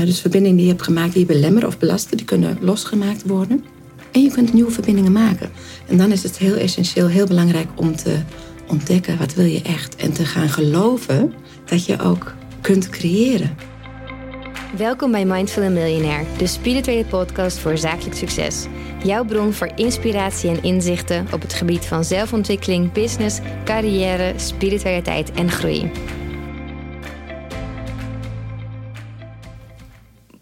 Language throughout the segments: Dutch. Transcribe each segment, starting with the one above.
dus verbindingen die je hebt gemaakt die je belemmeren of belasten, die kunnen losgemaakt worden. En je kunt nieuwe verbindingen maken. En dan is het heel essentieel, heel belangrijk om te ontdekken wat wil je echt. En te gaan geloven dat je ook kunt creëren. Welkom bij Mindful Millionaire, de spirituele podcast voor zakelijk succes. Jouw bron voor inspiratie en inzichten op het gebied van zelfontwikkeling, business, carrière, spiritualiteit en groei.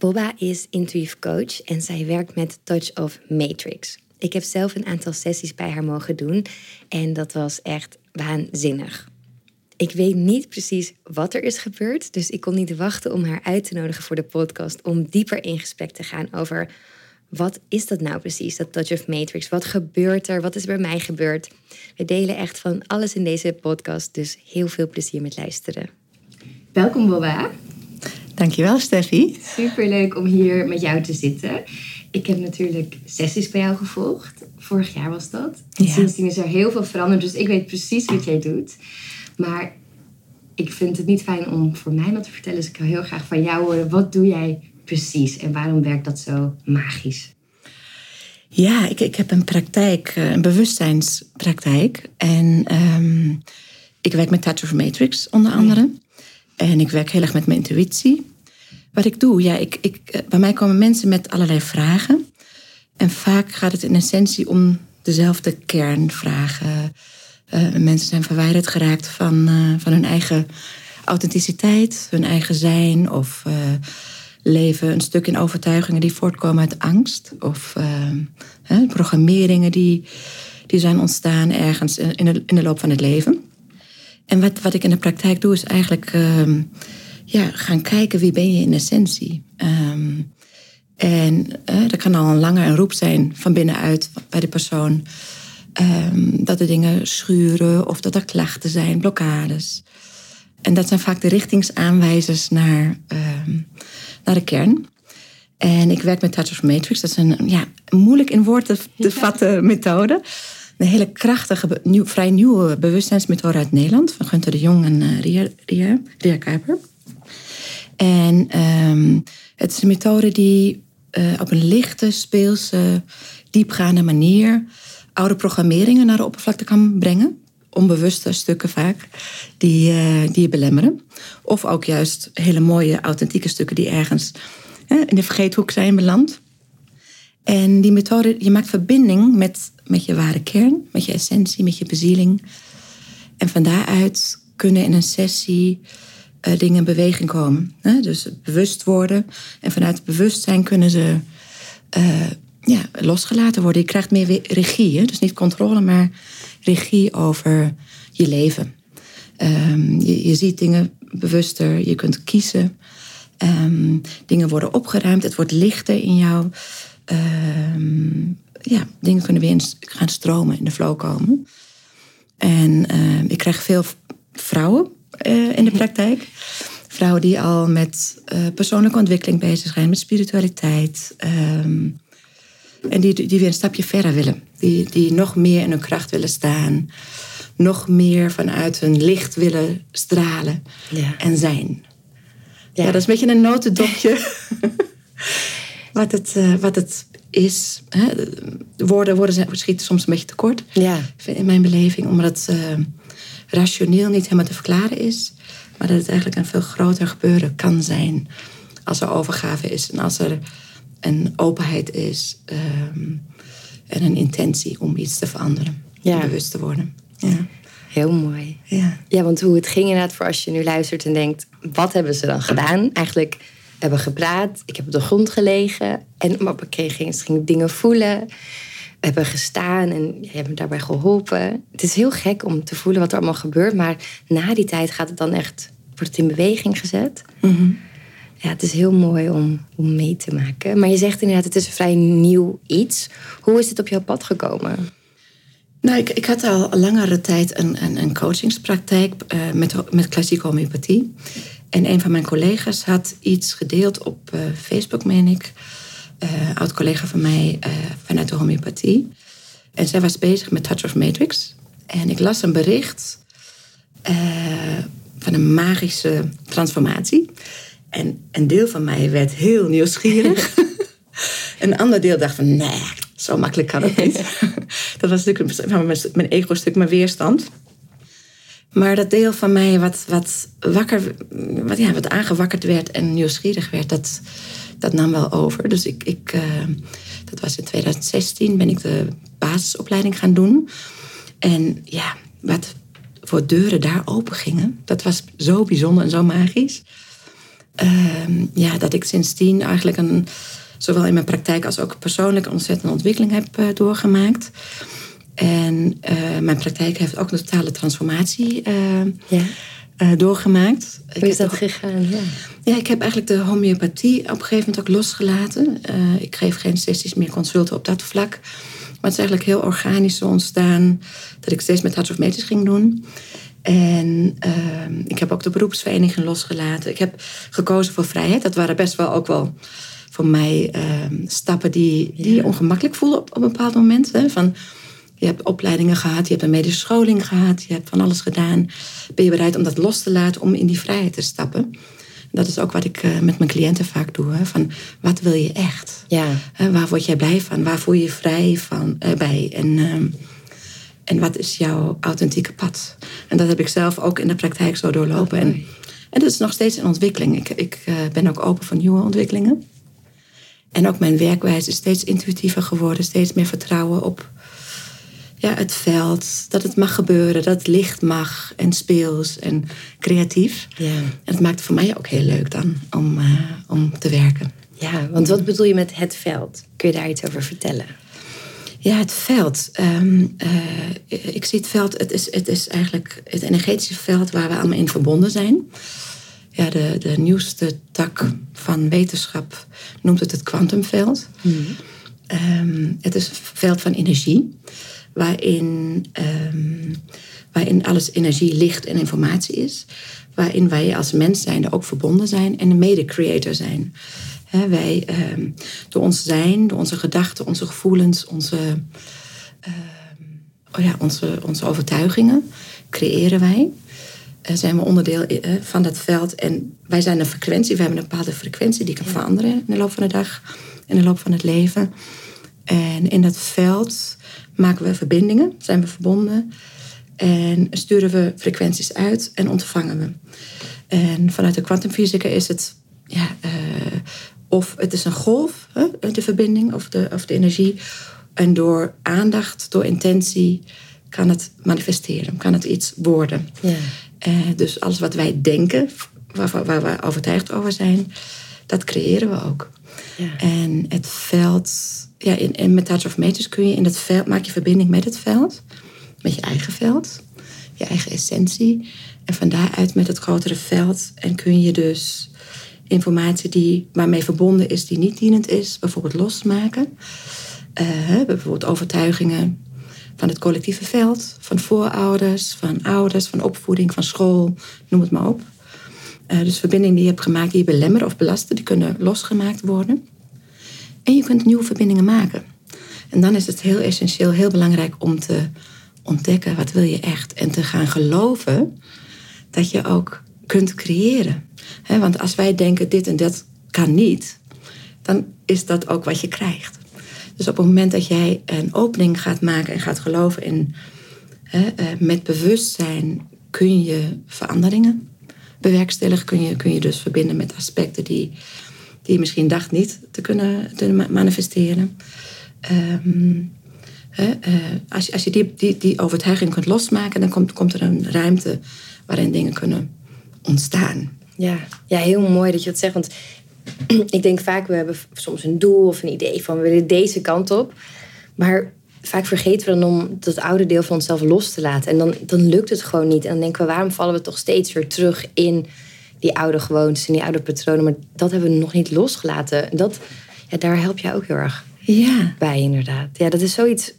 Boba is intuïtief coach en zij werkt met Touch of Matrix. Ik heb zelf een aantal sessies bij haar mogen doen en dat was echt waanzinnig. Ik weet niet precies wat er is gebeurd, dus ik kon niet wachten om haar uit te nodigen voor de podcast om dieper in gesprek te gaan over wat is dat nou precies, dat Touch of Matrix? Wat gebeurt er? Wat is er bij mij gebeurd? We delen echt van alles in deze podcast, dus heel veel plezier met luisteren. Welkom Boba. Dankjewel Steffi. Superleuk om hier met jou te zitten. Ik heb natuurlijk sessies bij jou gevolgd. Vorig jaar was dat. Ja. Sindsdien is er heel veel veranderd, dus ik weet precies wat jij doet. Maar ik vind het niet fijn om voor mij wat te vertellen. Dus ik wil heel graag van jou horen. Wat doe jij precies en waarom werkt dat zo magisch? Ja, ik, ik heb een praktijk, eh, een bewustzijnspraktijk. En ehm, ik werk met Touch of Matrix onder andere. En ik werk heel erg met mijn intuïtie. Wat ik doe, ja, ik, ik, eh, bij mij komen mensen met allerlei vragen. En vaak gaat het in essentie om dezelfde kernvragen. Uh, mensen zijn verwijderd geraakt van, uh, van hun eigen authenticiteit, hun eigen zijn of leven een stuk in overtuigingen die voortkomen uit angst of programmeringen die, die zijn ontstaan ergens in de, in de loop van het leven. En wat, wat ik in de praktijk doe is eigenlijk ehm, ja, gaan kijken wie ben je in essentie. Um, en uh, dat kan al een lange een roep zijn van binnenuit bij de persoon. Um, dat er dingen schuren of dat er klachten zijn, blokkades. En dat zijn vaak de richtingsaanwijzers naar, naar de kern. En ik werk met Touch of Matrix. Dat is een ja, moeilijk in woorden te vatten methode. Een hele krachtige, nieuw, vrij nieuwe bewustzijnsmethode uit Nederland. Van Gunther de Jong en uh, Ria, Ria, Ria Kuiper. En um, het is een methode die uh, op een lichte, speelse, diepgaande manier oude programmeringen naar de oppervlakte kan brengen. Onbewuste stukken vaak, die, uh, die je belemmeren. Of ook juist hele mooie, authentieke stukken die ergens in de vergeethoek zijn beland. En die methode, je maakt verbinding met, met je ware kern, met je essentie, met je bezieling. En van daaruit kunnen in een sessie uh, dingen in beweging komen. Hè? Dus bewust worden. En vanuit het bewustzijn kunnen ze uh, ja, losgelaten worden. Je krijgt meer regie. Dus niet controle, maar regie over je leven. Um, je, ziet dingen bewuster. Je kunt kiezen. Um, dingen worden opgeruimd. Het wordt lichter in jou. Um, ja, dingen kunnen weer gaan stromen, in de flow komen. En ik krijg veel vrouwen uh, in de praktijk. Vrouwen die al met uh, persoonlijke ontwikkeling bezig zijn, met spiritualiteit. Um, en die, die weer een stapje verder willen. Die, die nog meer in hun kracht willen staan. Nog meer vanuit hun licht willen stralen ja. en zijn. Ja. ja. dat is een beetje een notendopje. wat, het, uh, wat het is. Hè? Woorden, woorden schieten soms een beetje tekort. Ja. In mijn beleving. Omdat uh, rationeel niet helemaal te verklaren is. Maar dat het eigenlijk een veel groter gebeuren kan zijn. Als er overgave is en als er een openheid is. Um, en een intentie om iets te veranderen. Ja. Bewust te worden. Ja. Heel mooi. Ja. ja, want hoe het ging inderdaad voor als je nu luistert en denkt... wat hebben ze dan gedaan? Eigenlijk hebben gepraat, ik heb op de grond gelegen... en maar ik ging, ging dingen voelen hebben gestaan en je hebt me daarbij geholpen. Het is heel gek om te voelen wat er allemaal gebeurt, maar na die tijd gaat het dan echt, wordt het in beweging gezet. Mm Ja, het is heel mooi om, om mee te maken. Maar je zegt inderdaad, het is een vrij nieuw iets. Hoe is het op jouw pad gekomen? Nou, ik, ik had al langere tijd een, een, een coachingspraktijk uh, met, met klassieke homeopathie. En een van mijn collega's had iets gedeeld op uh, Facebook, meen ik uh, oud-collega van mij uh, vanuit de homeopathie. En zij was bezig met Touch of Matrix. En ik las een bericht van een magische transformatie. En een deel van mij werd heel nieuwsgierig. een ander deel dacht van, nee, zo makkelijk kan het niet. dat was natuurlijk mijn ego stuk, mijn weerstand. Maar dat deel van mij wat, wat wakker, wat, ja, wat aangewakkerd werd en nieuwsgierig werd, dat, dat nam wel over. Dus ik, ik uh, dat was in 2016, ben ik de basisopleiding gaan doen. En ja, wat voor deuren daar open gingen, dat was zo bijzonder en zo magisch. Uh, ja, dat ik sindsdien eigenlijk een, zowel in mijn praktijk als ook persoonlijk een ontzettende ontwikkeling heb uh, doorgemaakt. En uh, mijn praktijk heeft ook een totale transformatie uh, ja. uh, doorgemaakt. Hoe is dat gegaan? Ja. ja, ik heb eigenlijk de homeopathie op een gegeven moment ook losgelaten. ik geef geen sessies meer consulten op dat vlak. Maar het is eigenlijk heel organisch ontstaan dat ik steeds met Hearts of Meters ging doen. En ehm, ik heb ook de beroepsvereniging losgelaten. Ik heb gekozen voor vrijheid. Dat waren best wel ook wel voor mij ehm, stappen die, die ja. ongemakkelijk voelen op, op een bepaald moment. Hè? Van, je hebt opleidingen gehad, je hebt een medische scholing gehad, je hebt van alles gedaan. Ben je bereid om dat los te laten om in die vrijheid te stappen? Dat is ook wat ik uh, met mijn cliënten vaak doe. Hè? Van wat wil je echt? Ja. Waar word jij blij van? Waar voel je je vrij van, uh, bij? En, ehm, en wat is jouw authentieke pad? En dat heb ik zelf ook in de praktijk zo doorlopen. Oh, en, en dat is nog steeds een ontwikkeling. Ik, ik ben ook open voor nieuwe ontwikkelingen. En ook mijn werkwijze is steeds intuïtiever geworden. Steeds meer vertrouwen op ja, het veld. Dat het mag gebeuren, dat het licht mag en speels en creatief. Ja. En dat maakt het voor mij ook heel leuk dan om, uh, om te werken. Ja, want wat bedoel je met het veld? Kun je daar iets over vertellen? Ja, het veld. Um, uh, ik zie het veld, het is, het is eigenlijk het energetische veld waar we allemaal in verbonden zijn. Ja, de, de nieuwste tak van wetenschap noemt het het kwantumveld. Mm. Um, het is een veld van energie waarin, um, waarin alles energie, licht en informatie is. Waarin wij als mens zijnde ook verbonden zijn en een mede-creator zijn. He, wij, um, door ons zijn, door onze gedachten, onze gevoelens, onze, uh, oh ja, onze, onze overtuigingen, creëren wij. Uh, zijn we onderdeel uh, van dat veld. En wij zijn een frequentie, we hebben een bepaalde frequentie die kan ja. veranderen in de loop van de dag, in de loop van het leven. En in dat veld maken we verbindingen, zijn we verbonden. En sturen we frequenties uit en ontvangen we. En vanuit de kwantumfysica is het, ja, uh, of het is een golf, hè, de verbinding of de, of de energie. En door aandacht, door intentie, kan het manifesteren, kan het iets worden. Ja. Uh, dus alles wat wij denken, waar, waar we overtuigd over zijn, dat creëren we ook. Ja. En het veld ja, in, in, met Touch of Meters kun je in het veld, maak je verbinding met het veld, met je eigen veld, je eigen essentie. En van daaruit met het grotere veld. En kun je dus informatie die, waarmee verbonden is, die niet dienend is, bijvoorbeeld losmaken. Uh, bijvoorbeeld overtuigingen van het collectieve veld, van voorouders, van ouders, van opvoeding, van school, noem het maar op. Uh, dus verbindingen die je hebt gemaakt die je belemmeren of belasten, die kunnen losgemaakt worden. En je kunt nieuwe verbindingen maken. En dan is het heel essentieel, heel belangrijk om te ontdekken wat wil je echt. En te gaan geloven dat je ook kunt creëren. Want als wij denken dit en dat kan niet, dan is dat ook wat je krijgt. Dus op het moment dat jij een opening gaat maken en gaat geloven in he, met bewustzijn kun je veranderingen bewerkstelligen, kun je, kun je dus verbinden met aspecten die die je misschien dacht niet te kunnen te manifesteren. Um, he, uh, als, je, als je die, die, die overtuiging kunt losmaken, dan komt, komt er een ruimte waarin dingen kunnen ontstaan. Ja. ja, heel mooi dat je dat zegt. Want ik denk vaak, we hebben soms een doel of een idee van we willen deze kant op. Maar vaak vergeten we dan om dat oude deel van onszelf los te laten. En dan, dan lukt het gewoon niet. En dan denken we, waarom vallen we toch steeds weer terug in die oude gewoontes en die oude patronen. Maar dat hebben we nog niet losgelaten. Dat, ja, daar help jij ook heel erg ja. bij, inderdaad. Ja, dat is zoiets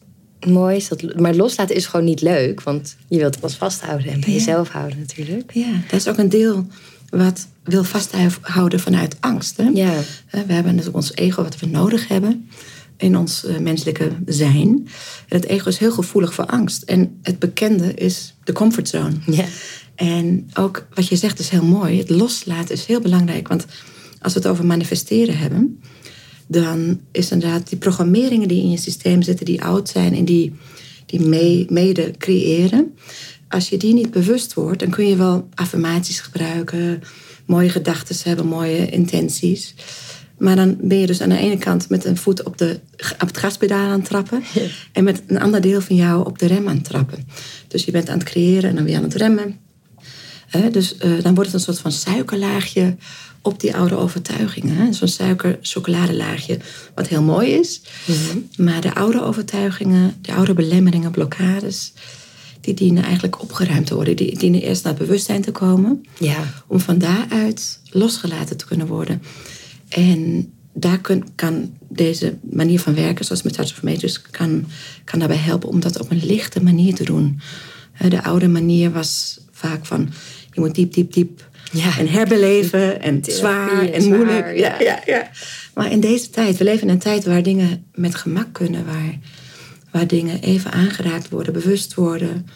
moois. Dat, maar loslaten is gewoon niet leuk. Want je wilt het pas vasthouden en bij ja. jezelf houden natuurlijk. Ja, dat is ook een deel wat wil vasthouden vanuit angst. Hè? Ja. We hebben dus ons ego wat we nodig hebben in ons menselijke zijn. En het ego is heel gevoelig voor angst. En het bekende is de comfortzone. Ja. En ook wat je zegt is heel mooi. Het loslaten is heel belangrijk. Want als we het over manifesteren hebben, dan is inderdaad die programmeringen die in je systeem zitten, die oud zijn en die, die mee, mede creëren. Als je die niet bewust wordt, dan kun je wel affirmaties gebruiken, mooie gedachten hebben, mooie intenties. Maar dan ben je dus aan de ene kant met een voet op, de, op het gaspedaal aan het trappen. En met een ander deel van jou op de rem aan het trappen. Dus je bent aan het creëren en dan weer aan het remmen. Dus uh, dan wordt het een soort van suikerlaagje op die oude overtuigingen. Zo'n suiker-chocoladelaagje, wat heel mooi is. Mhm. Maar de oude overtuigingen, de oude belemmeringen, blokkades... die dienen eigenlijk opgeruimd te worden. Die dienen eerst naar bewustzijn te komen... Ja. om van daaruit losgelaten te kunnen worden. En daar kun, kan deze manier van werken, zoals met Touch of Matrix, kan, kan daarbij helpen om dat op een lichte manier te doen. De oude manier was vaak van je moet diep, diep, diep ja. en herbeleven en zwaar en, moeilijk. ja. Ja, ja, Maar in deze tijd, we leven in een tijd waar dingen met gemak kunnen, waar, waar dingen even aangeraakt worden, bewust worden,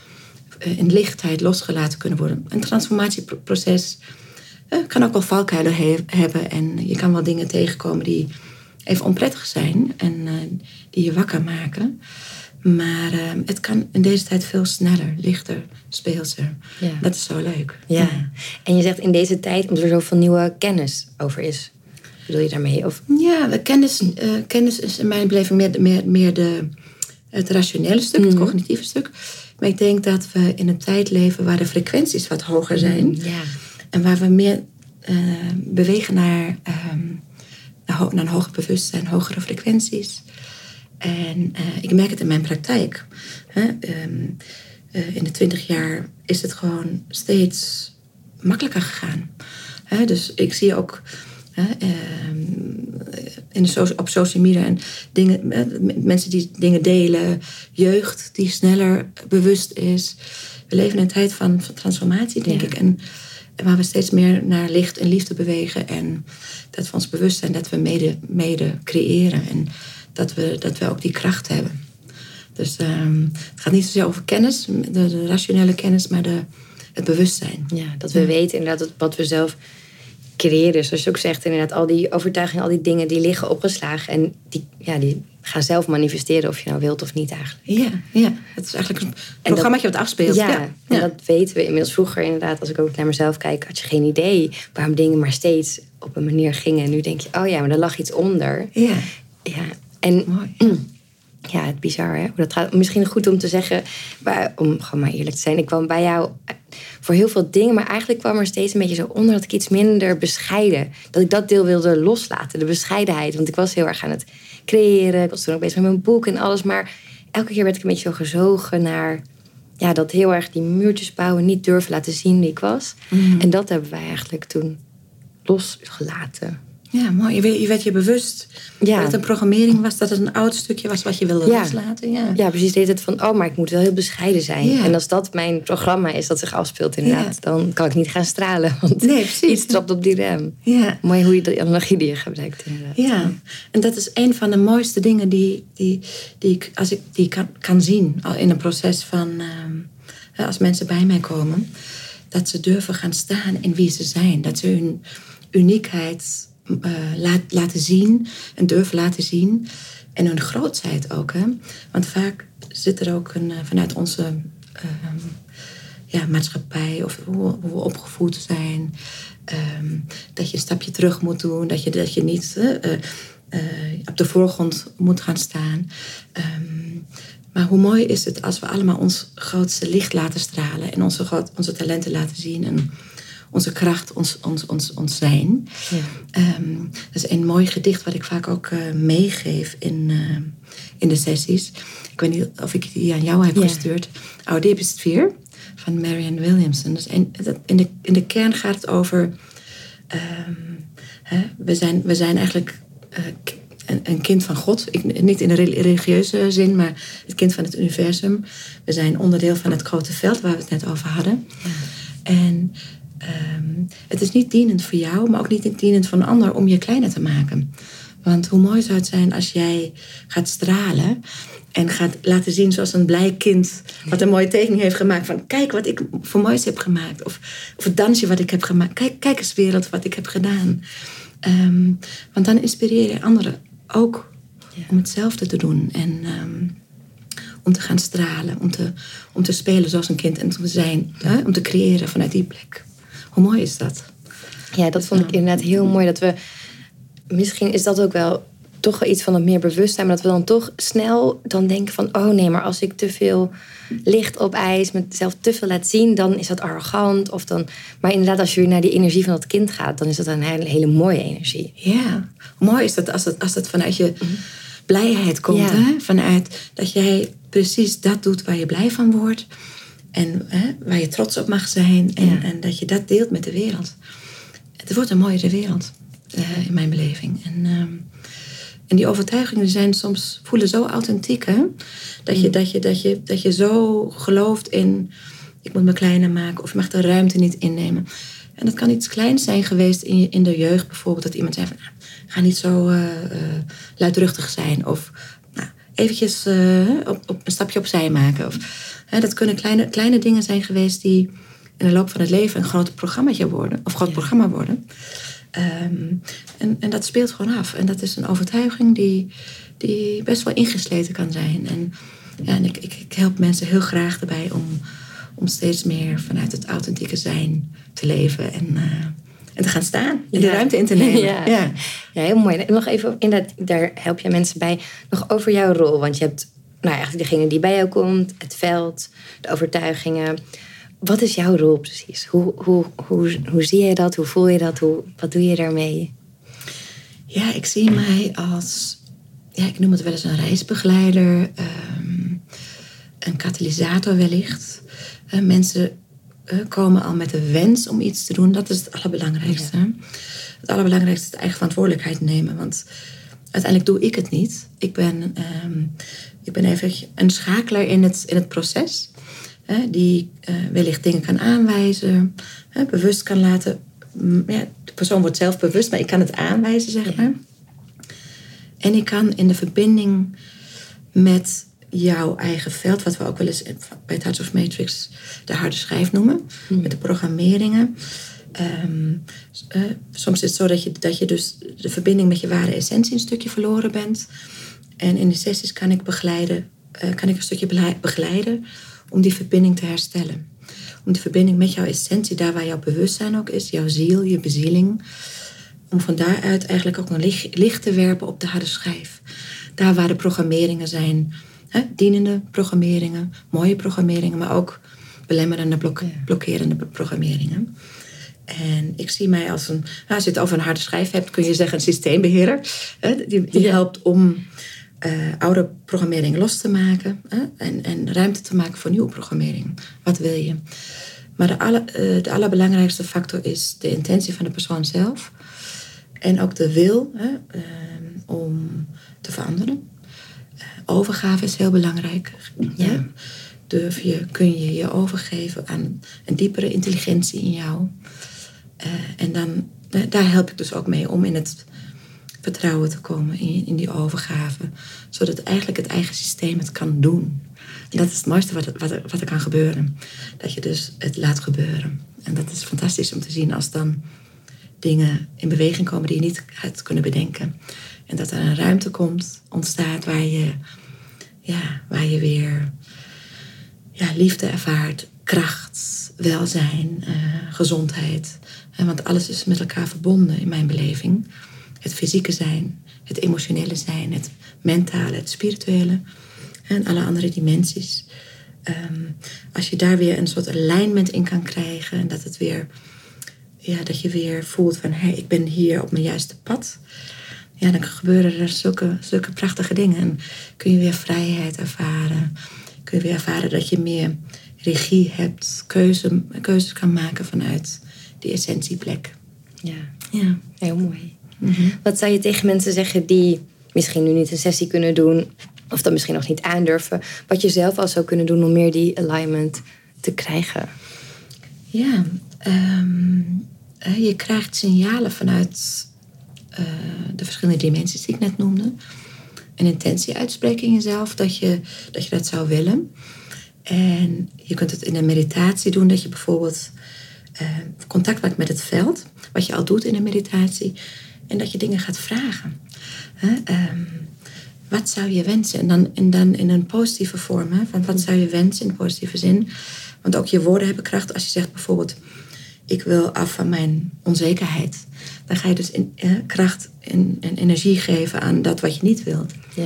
eh, in lichtheid losgelaten kunnen worden. Een transformatieproces uh, kan ook wel valkuilen hebben en je kan wel dingen tegenkomen die even onprettig zijn en eh, die je wakker maken. Maar uh, het kan in deze tijd veel sneller, lichter, speelser. Ja. Dat is zo leuk. Ja. En je zegt in deze tijd omdat er zoveel nieuwe kennis over is. Bedoel je daarmee? Of? Ja, kennis, uh, kennis is in mijn beleving meer, meer, meer de, het rationele stuk, het mhm. cognitieve stuk. Maar ik denk dat we in een tijd leven waar de frequenties wat hoger zijn. Ja. En waar we meer uh, bewegen naar, um, naar, naar, een hoger bewustzijn, hogere frequenties. En uh, ik merk het in mijn praktijk. Hè? Um, uh, in de twintig jaar is het gewoon steeds makkelijker gegaan. Dus ik zie ook ehm, in de so op social media en dingen, mensen die dingen delen, jeugd die sneller bewust is. We leven in een tijd van, van transformatie, denk ik. En waar we steeds meer naar licht en liefde bewegen. En dat we ons bewust zijn dat we mede, mede creëren. En dat we, dat we ook die kracht hebben. Dus um, het gaat niet zozeer over kennis, de, de, rationele kennis, maar de, het bewustzijn. Ja, dat we weten inderdaad wat we zelf creëren. Zoals je ook zegt, inderdaad, al die overtuigingen, al die dingen die liggen opgeslagen. En die, ja, die gaan zelf manifesteren of je nou wilt of niet eigenlijk. Ja, ja. het is eigenlijk een programma wat afspeelt. Ja, ja, en dat weten we inmiddels vroeger inderdaad. Als ik ook naar mezelf kijk, had je geen idee waarom dingen maar steeds op een manier gingen. En nu denk je, oh ja, maar er lag iets onder. Ja. Ja, en... Mooi. Ja, het bizar hè. Dat gaat misschien goed om te zeggen, maar, om gewoon maar eerlijk te zijn. Ik kwam bij jou voor heel veel dingen. Maar eigenlijk kwam er steeds een beetje zo onder dat ik iets minder bescheiden. Dat ik dat deel wilde loslaten, de bescheidenheid. Want ik was heel erg aan het creëren. Ik was toen ook bezig met mijn boek en alles. Maar elke keer werd ik een beetje zo gezogen naar ja, dat heel erg die muurtjes bouwen, niet durven laten zien wie ik was. Mhm. En dat hebben wij eigenlijk toen losgelaten. Ja, mooi. Je werd je bewust ja. dat het een programmering was, dat het een oud stukje was wat je wilde loslaten. Ja. ja, precies. Deed het van, oh, maar ik moet wel heel bescheiden zijn. En als dat mijn programma is dat zich afspeelt, inderdaad, dan kan ik niet gaan stralen. Want nee, precies. iets trapt op die rem. Ja. Mooi hoe je de analogie die je gebruikt, inderdaad. Ja, en dat is een van de mooiste dingen die, die, die ik, als ik die kan, kan zien in een proces van, uh, als mensen bij mij komen, dat ze durven gaan staan in wie ze zijn. Dat ze hun uniekheid uh, laat, laten zien en durven laten zien. En hun grootheid ook. Hè? Want vaak zit er ook een, uh, vanuit onze uh, ja, maatschappij of hoe, hoe, we opgevoed zijn. Um, dat je een stapje terug moet doen. Dat je, dat je niet uh, op de voorgrond moet gaan staan. Um, maar hoe mooi is het als we allemaal ons grootste licht laten stralen. En onze, onze talenten laten zien. En onze kracht, ons, ons, ons, ons zijn. Ja. Um, dat is een mooi gedicht wat ik vaak ook uh, meegeef in, uh, in de sessies. Ik weet niet of ik die aan jou heb gestuurd. Our Deepest Fear van Marianne Williamson. Dus in, in, de, in de kern gaat het over... Um, hè, we, zijn, we zijn eigenlijk... Uh, een, een, kind van God. Ik, niet in de religieuze zin, maar het kind van het universum. We zijn onderdeel van het grote veld waar we het net over hadden. Ja. En um, het is niet dienend voor jou, maar ook niet dienend voor een ander om je kleiner te maken. Want hoe mooi zou het zijn als jij gaat stralen En gaat laten zien zoals een blij kind wat een mooie tekening heeft gemaakt. Van kijk wat ik voor moois heb gemaakt. Of, of het dansje wat ik heb gemaakt. Kijk, kijk eens wereld wat ik heb gedaan. Ehm, want dan inspireer je anderen ook om hetzelfde te doen. En ehm, om te gaan stralen. Om te, om te spelen zoals een kind. En te zijn. Hè? Om te creëren vanuit die plek. Hoe mooi is dat? Ja, dat vond ik inderdaad heel mooi. Dat we, misschien is dat ook wel toch wel iets van het meer bewustzijn. Maar dat we dan toch snel dan denken van... oh nee, maar als ik te veel licht op ijs... mezelf te veel laat zien, dan is dat arrogant. Of dan, maar inderdaad, als je weer naar die energie van dat kind gaat... dan is dat een hele, hele mooie energie. Ja, mooi is dat als het, als het vanuit je blijheid komt. Hè? Vanuit dat jij precies dat doet waar je blij van wordt... En hè, waar je trots op mag zijn. En, en dat je dat deelt met de wereld. Het wordt een mooiere wereld, uh, in mijn beleving. En, uh, en die overtuigingen zijn soms, voelen zo authentiek. Hè? Dat, je, dat, je, dat, je, dat je zo gelooft in, ik moet me kleiner maken. Of je mag de ruimte niet innemen. En dat kan iets kleins zijn geweest in, je, in de jeugd bijvoorbeeld. Dat iemand zei van, nou, ga niet zo uh, luidruchtig zijn. Of nou, eventjes op, op een stapje opzij maken. Of, hè, dat kunnen kleine, kleine dingen zijn geweest die in de loop van het leven een groot programma worden. Of groot programma worden. Um, en, en dat speelt gewoon af. En dat is een overtuiging die, die best wel ingesleten kan zijn. En, ja, en ik, ik, ik help mensen heel graag erbij om, om steeds meer vanuit het authentieke zijn te leven. En, uh, en te gaan staan. En de ruimte in te nemen. Ja, ja. ja heel mooi. Nog even, inderdaad, daar help je mensen bij. Nog over jouw rol. Want je hebt nou, eigenlijk degene die bij jou komt, het veld, de overtuigingen. Wat is jouw rol precies? Hoe, hoe, hoe, hoe zie je dat? Hoe voel je dat? Hoe, wat doe je daarmee? Ja, ik zie mij als, ja, ik noem het wel eens een reisbegeleider, um, een katalysator wellicht. Uh, mensen uh, komen al met de wens om iets te doen. Dat is het allerbelangrijkste. Ja. Het allerbelangrijkste is de eigen verantwoordelijkheid nemen. Want uiteindelijk doe ik het niet. Ik ben, um, ik ben even een schakelaar in het, in het proces die uh, wellicht dingen kan aanwijzen, bewust kan laten. Ja, de persoon wordt zelf bewust, maar ik kan het aanwijzen, zeg maar. En ik kan in de verbinding met jouw eigen veld, wat we ook wel eens bij Touch of Matrix de harde schijf noemen, hmm. met de programmeringen. Um, uh, soms is het zo dat je, dat je dus de verbinding met je ware essentie een stukje verloren bent. En in de sessies kan ik begeleiden, uh, kan ik een stukje begeleiden om die verbinding te herstellen. Om die verbinding met jouw essentie, daar waar jouw bewustzijn ook is, jouw ziel, je bezieling. Om van daaruit eigenlijk ook een licht, licht te werpen op de harde schijf. Daar waar de programmeringen zijn, hè, dienende programmeringen, mooie programmeringen, maar ook belemmerende, blok, blokkerende programmeringen. En ik zie mij als een, nou, als je het over een harde schijf hebt, kun je zeggen een systeembeheerder. Die, die helpt om uh, oude programmering los te maken en, en ruimte te maken voor nieuwe programmering. Wat wil je? Maar de, alle, uh, de allerbelangrijkste factor is de intentie van de persoon zelf. En ook de wil hè, uh, om te veranderen. overgave is heel belangrijk. Ja? Durf je, kun je je overgeven aan een diepere intelligentie in jou. En dan, daar help ik dus ook mee om in het vertrouwen te komen in, in die overgave. Zodat eigenlijk het eigen systeem het kan doen. En dat is het mooiste wat, wat, er, wat er kan gebeuren. Dat je dus het laat gebeuren. En dat is fantastisch om te zien als dan dingen in beweging komen die je niet had kunnen bedenken. En dat er een ruimte komt, ontstaat waar je, ja, waar je weer ja, liefde ervaart, kracht, welzijn, uh, gezondheid. Want alles is met elkaar verbonden in mijn beleving het fysieke zijn, het emotionele zijn, het mentale, het spirituele en alle andere dimensies. Um, als je daar weer een soort alignment in kan krijgen en dat het weer, ja, dat je weer voelt van hé, hey, ik ben hier op mijn juiste pad. Ja, dan gebeuren er zulke, zulke prachtige dingen. En kun je weer vrijheid ervaren. Kun je weer ervaren dat je meer regie hebt, keuze, keuzes kan maken vanuit die essentieplek. Ja, ja. heel mooi. Mhm. Wat zou je tegen mensen zeggen die misschien nu niet een sessie kunnen doen, of dat misschien nog niet aandurven, wat je zelf al zou kunnen doen om meer die alignment te krijgen? Ja, um, je krijgt signalen vanuit uh, de verschillende dimensies die ik net noemde. een intentie uitspreken in jezelf dat je dat, je dat zou willen. En je kunt het in een meditatie doen, dat je bijvoorbeeld uh, contact maakt met het veld, wat je al doet in een meditatie, en dat je dingen gaat vragen. Ehm, wat zou je wensen? En dan, en dan in een positieve vorm, hè? van wat zou je wensen in positieve zin? Want ook je woorden hebben kracht. Als je zegt bijvoorbeeld, ik wil af van mijn onzekerheid, dan ga je dus eh, kracht en, en, energie geven aan dat wat je niet wilt. Ja.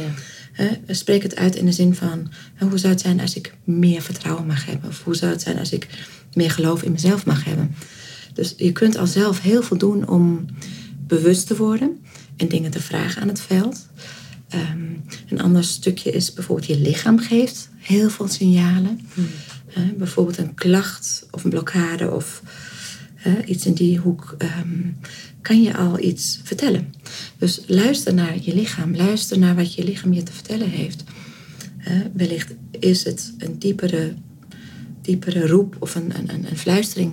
Spreek het uit in de zin van, hoe zou het zijn als ik meer vertrouwen mag hebben? Of hoe zou het zijn als ik meer geloof in mezelf mag hebben? Dus je kunt al zelf heel veel doen om bewust te worden en dingen te vragen aan het veld. Ehm, een ander stukje is bijvoorbeeld je lichaam geeft heel veel signalen. Hmm. bijvoorbeeld een klacht of een blokkade of iets in die hoek. Ehm, kan je al iets vertellen. Dus luister naar je lichaam. Luister naar wat je lichaam je te vertellen heeft. wellicht is het een diepere, diepere roep of een, een, een fluistering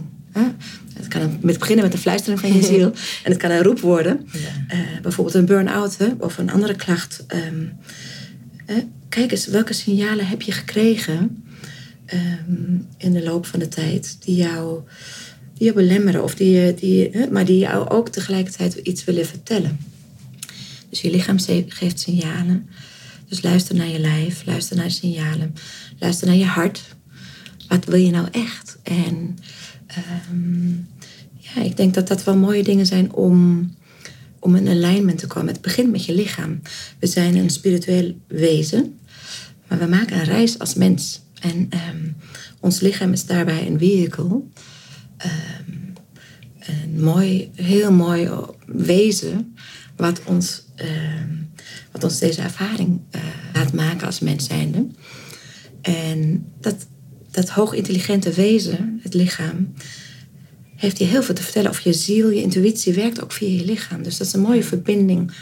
het kan met beginnen met een fluistering van je ziel. en het kan een roep worden. Uh, bijvoorbeeld een burn-out of een andere klacht. Ehm, kijk eens, welke signalen heb je gekregen um, in de loop van de tijd die jou, die jou belemmeren, of die, die, maar die jou ook tegelijkertijd iets willen vertellen. Dus je lichaam geeft signalen. Dus luister naar je lijf, luister naar signalen, luister naar je hart. Wat wil je nou echt? En Ehm, ja, ik denk dat dat wel mooie dingen zijn om, om in alignment te komen. Het begint met je lichaam. We zijn een spiritueel wezen, maar we maken een reis als mens. En ehm, ons lichaam is daarbij een vehicle. Um, een mooi, heel mooi wezen wat ons, wat ons deze ervaring uh, laat maken als mens zijnde. En dat dat hoogintelligente wezen, het lichaam, heeft je heel veel te vertellen over je ziel. Je intuïtie werkt ook via je lichaam. Dus dat is een mooie verbinding.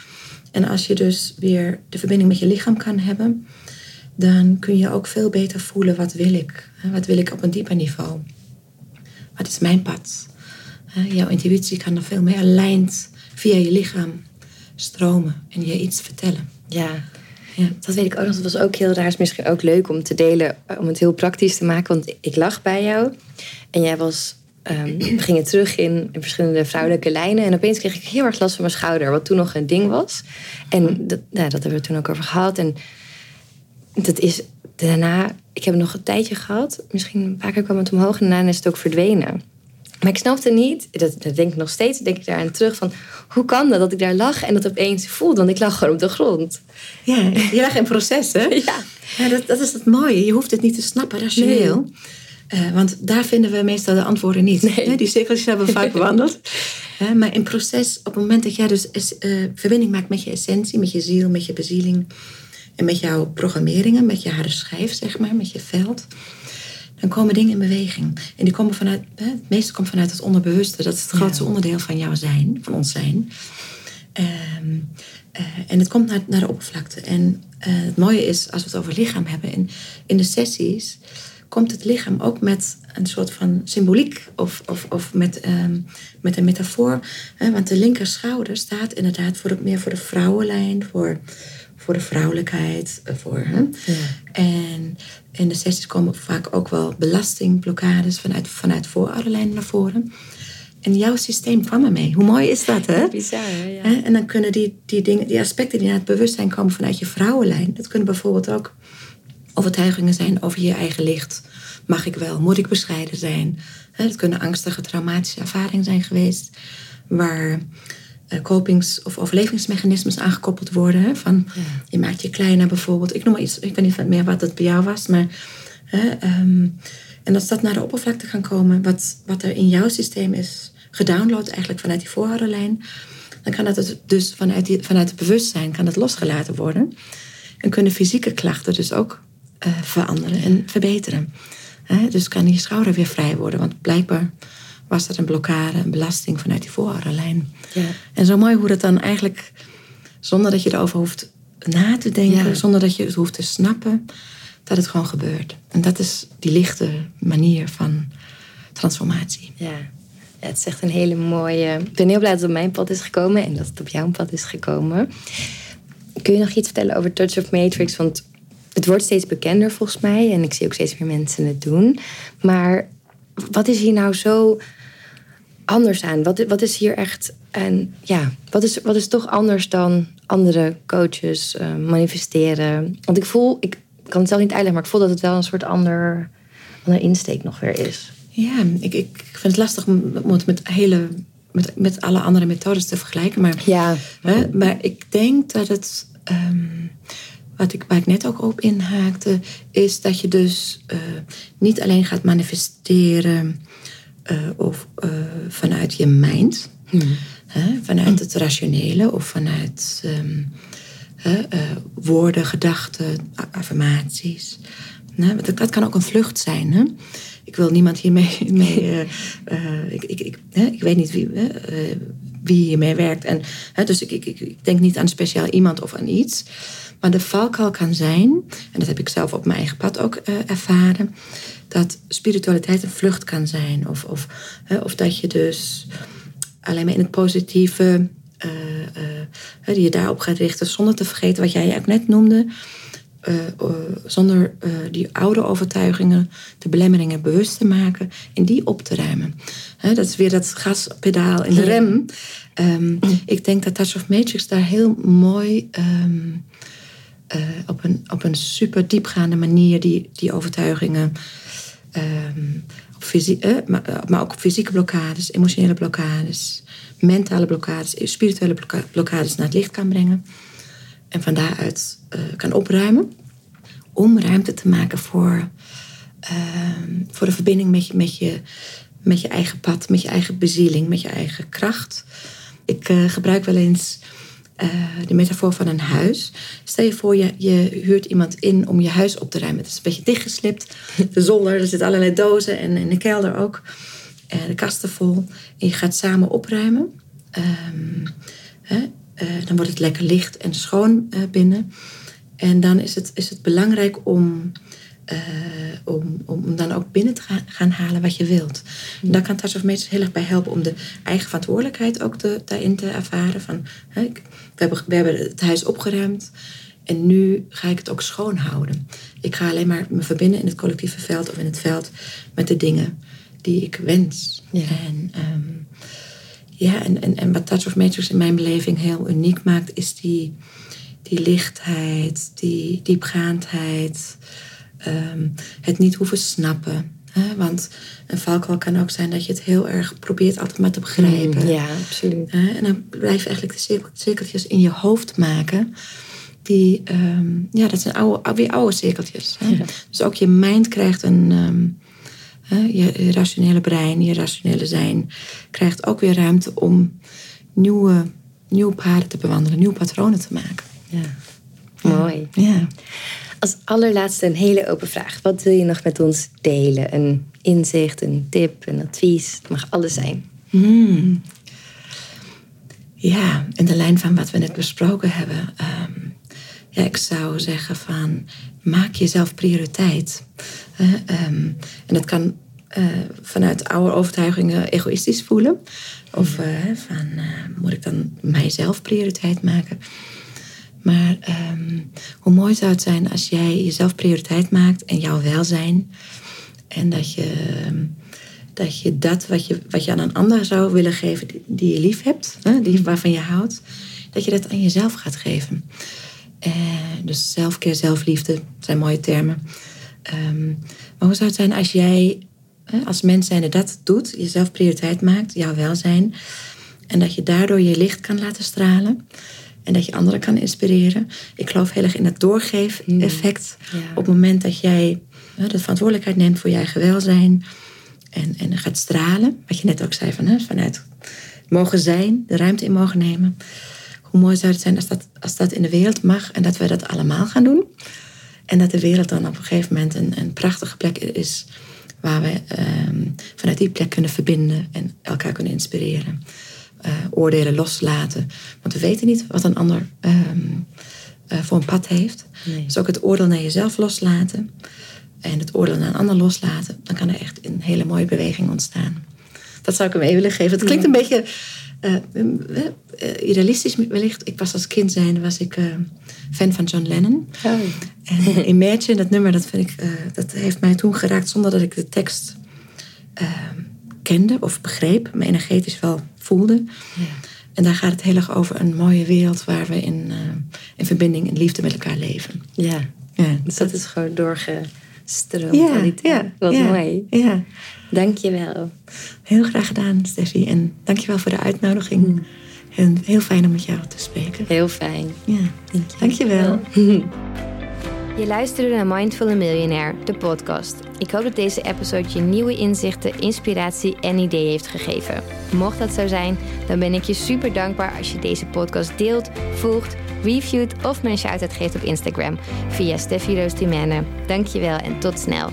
En als je dus weer de verbinding met je lichaam kan hebben, dan kun je ook veel beter voelen wat wil ik. Wat wil ik op een dieper niveau? Wat is mijn pad? Jouw intuïtie kan nog veel meer lijnd via je lichaam stromen en je iets vertellen. Ja, ja, dat weet ik ook nog. Dat was ook heel raar. is misschien ook leuk om te delen, eh, om het heel praktisch te maken. Want ik lag bij jou en jij was. Um, we gingen terug in, in, verschillende vrouwelijke lijnen. En opeens kreeg ik heel erg last van mijn schouder, wat toen nog een ding was. En dat, nou, dat hebben we toen ook over gehad. En dat is daarna, ik heb nog een tijdje gehad. Misschien een paar keer kwam het omhoog en daarna is het ook verdwenen. Maar ik snapte niet, dat, dat denk ik nog steeds, denk ik daar aan terug van hoe kan dat dat ik daar lag en dat opeens voelde? Want ik lag gewoon op de grond. Ja, je lag in proces, hè? Ja. ja dat, dat is het mooie. Je hoeft het niet te snappen rationeel. Uh, want daar vinden we meestal de antwoorden niet. Nee. Die cirkeltjes hebben we vaak bewandeld. Uh, maar in proces, op het moment dat jij dus uh, verbinding maakt met je essentie, met je ziel, met je bezieling en met jouw programmeringen, met je harde schijf, zeg maar, met je veld dan komen dingen in beweging. En die komen vanuit, het meeste komt vanuit het onderbewuste. Dat is het grootste onderdeel van jouw zijn, van ons zijn. Ehm, eh, en het komt naar, naar de oppervlakte. En eh, het mooie is, als we het over lichaam hebben, in, in de sessies komt het lichaam ook met een soort van symboliek of, of, of met, ehm, met een metafoor. want de linker schouder staat inderdaad voor meer voor de vrouwenlijn, voor, voor de vrouwelijkheid. Voor, hè? Ja. En in de sessies komen vaak ook wel belastingblokkades vanuit, vanuit voorouderlijnen naar voren. En jouw systeem kwam ermee. Hoe mooi is dat, hè? Bizar, ja. En dan kunnen die, die, dingen, die aspecten die naar het bewustzijn komen vanuit je vrouwenlijn... dat kunnen bijvoorbeeld ook overtuigingen zijn over je eigen licht. Mag ik wel? Moet ik bescheiden zijn? Het kunnen angstige, traumatische ervaringen zijn geweest... waar copings- of overlevingsmechanismes aangekoppeld worden. Van, Je maakt je kleiner bijvoorbeeld. Ik noem maar iets, ik weet niet meer wat dat bij jou was, maar... Ehm, en als dat naar de oppervlakte kan komen, wat, wat er in jouw systeem is gedownload eigenlijk vanuit die voorhouderlijn, dan kan dat dus vanuit, die, vanuit het bewustzijn kan het losgelaten worden. En kunnen fysieke klachten dus ook uh, veranderen en verbeteren. dus kan je schouder weer vrij worden, want blijkbaar was dat een blokkade, een belasting vanuit die voorhouderlijn. Ja. En zo mooi hoe dat dan eigenlijk, zonder dat je erover hoeft na te denken, zonder dat je het hoeft te snappen, dat het gewoon gebeurt. En dat is die lichte manier van transformatie. Ja. ja het is echt een hele mooie. Ik ben heel blij dat het op mijn pad is gekomen en dat het op jouw pad is gekomen. Kun je nog iets vertellen over Touch of Matrix? Want het wordt steeds bekender volgens mij. En ik zie ook steeds meer mensen het doen. Maar wat is hier nou zo anders aan? Wat, wat is hier echt. En ja, wat is, wat is toch anders dan andere coaches uh, manifesteren? Want ik voel, ik kan het zelf niet uitleggen, maar ik voel dat het wel een soort ander, ander insteek nog weer is. Ja, ik, ik vind het lastig om het met hele met, met alle andere methodes te vergelijken. Maar, ja. Hè, maar ik denk dat het. Um, wat ik, waar ik net ook op inhaakte, is dat je dus uh, niet alleen gaat manifesteren uh, of, uh, vanuit je mind, hmm. hè, vanuit het rationele of vanuit um, woorden, gedachten, affirmaties. Dat, dat, kan ook een vlucht zijn. Hè? ik wil niemand hiermee. Mee, ik, ik, ik, hè, ik weet niet wie, wie hiermee werkt. En, hè, dus ik, ik, ik denk niet aan speciaal iemand of aan iets. Maar de valkuil kan zijn, en dat heb ik zelf op mijn eigen pad ook ervaren, dat spiritualiteit een vlucht kan zijn. Of, of, of dat je dus alleen maar in het positieve, die je daarop gaat richten, zonder te vergeten wat jij ook net noemde. Uh, uh, zonder uh, die oude overtuigingen, de belemmeringen bewust te maken en die op te ruimen. Hè, dat is weer dat gaspedaal in de rem. Um, ik denk dat Touch of Matrix daar heel mooi um, op, een, op een super diepgaande manier die, die overtuigingen, um, op fysie, maar, maar, ook fysieke blokkades, emotionele blokkades, mentale blokkades, spirituele blokkades naar het licht kan brengen. En van daaruit kan opruimen. Om ruimte te maken voor, uh, voor de verbinding met je, met, je, met je eigen pad, met je eigen bezieling, met je eigen kracht. Ik gebruik wel eens de metafoor van een huis. Stel je voor, je, je huurt iemand in om je huis op te ruimen. Het is een beetje dichtgeslipt. De zolder, er zitten allerlei dozen en in de kelder ook. de kasten vol. En je gaat samen opruimen. Um, uh, dan wordt het lekker licht en schoon binnen. En dan is het, is het belangrijk om, uh, om, om dan ook binnen te gaan, halen wat je wilt. En daar kan Touch of Matrix heel erg bij helpen om de eigen verantwoordelijkheid ook te, daarin te ervaren. Van, hè, ik, we, hebben, we hebben het huis opgeruimd en nu ga ik het ook schoon houden. Ik ga alleen maar me verbinden in het collectieve veld of in het veld met de dingen die ik wens. Ja. En, um, ja, en, en, en wat Touch of Matrix in mijn beleving heel uniek maakt, is die, die lichtheid, die diepgaandheid, um, het niet hoeven snappen. Hè? Want een valkuil kan ook zijn dat je het heel erg probeert altijd maar te begrijpen. Mm, ja, absoluut. Hè? En dan blijf je eigenlijk de cirkeltjes in je hoofd maken. Die, um, ja, dat zijn oude, weer oude cirkeltjes. Hè? Ja. Dus ook je mind krijgt een, um, je rationele brein, je rationele zijn, krijgt ook weer ruimte om nieuwe, nieuwe paden te bewandelen, nieuwe patronen te maken. Ja. Mooi. Ja. Als allerlaatste een hele open vraag. Wat wil je nog met ons delen? Een inzicht, een tip, een advies? Het mag alles zijn. Hmm. Ja, in de lijn van wat we net besproken hebben. Um, ja, ik zou zeggen van maak jezelf prioriteit. Uh, um, en dat kan uh, vanuit oude overtuigingen egoïstisch voelen. Of uh, van moet ik dan mijzelf prioriteit maken? Maar um, hoe mooi zou het zijn als jij jezelf prioriteit maakt en jouw welzijn. En dat je dat, je dat wat, je, wat je aan een ander zou willen geven, die, je lief hebt, hè, die, waarvan je houdt, dat je dat aan jezelf gaat geven. Uh, dus zelfkeer, zelfliefde zijn mooie termen. Um, maar hoe zou het zijn als jij als mens zijnde dat doet, jezelf prioriteit maakt, jouw welzijn, en dat je daardoor je licht kan laten stralen en dat je anderen kan inspireren. Ik geloof heel erg in het doorgeef-effect. Mm, ja. Op het moment dat jij de verantwoordelijkheid neemt voor je eigen welzijn en, en gaat stralen, wat je net ook zei, van, hè, vanuit mogen zijn, de ruimte in mogen nemen hoe mooi zou het zijn als dat, als dat in de wereld mag en dat wij dat allemaal gaan doen. En dat de wereld dan op een gegeven moment een, een prachtige plek is waar we um, vanuit die plek kunnen verbinden en elkaar kunnen inspireren. Uh, oordelen loslaten. Want we weten niet wat een ander um, uh, voor een pad heeft. Nee. Dus ook het oordeel naar jezelf loslaten en het oordeel naar een ander loslaten, dan kan er echt een hele mooie beweging ontstaan. Dat zou ik hem even willen geven. Het klinkt een beetje uh, idealistisch wellicht. Ik was als kind zijnde was ik fan van John Lennon. Oh. En Imagine, dat nummer, dat, vind ik, dat heeft mij toen geraakt zonder dat ik de tekst kende of begreep. Me energetisch wel voelde. Ja. En daar gaat het heel erg over een mooie wereld waar we in, in verbinding en liefde met elkaar leven. Ja, ja dus dat, is gewoon doorgestroomd. Ja, ja, Wat mooi. Ja. Dank je wel. Heel graag gedaan, Steffi. En dank je wel voor de uitnodiging. Mm. En heel fijn om met jou te spreken. Heel fijn. Ja, dank je wel. Je luisterde naar Mindful Millionaire, de podcast. Ik hoop dat deze episode je nieuwe inzichten, inspiratie en ideeën heeft gegeven. Mocht dat zo zijn, dan ben ik je super dankbaar als je deze podcast deelt, volgt, reviewt of me een shout-out geeft op Instagram via Steffi Roos Dankjewel en tot snel.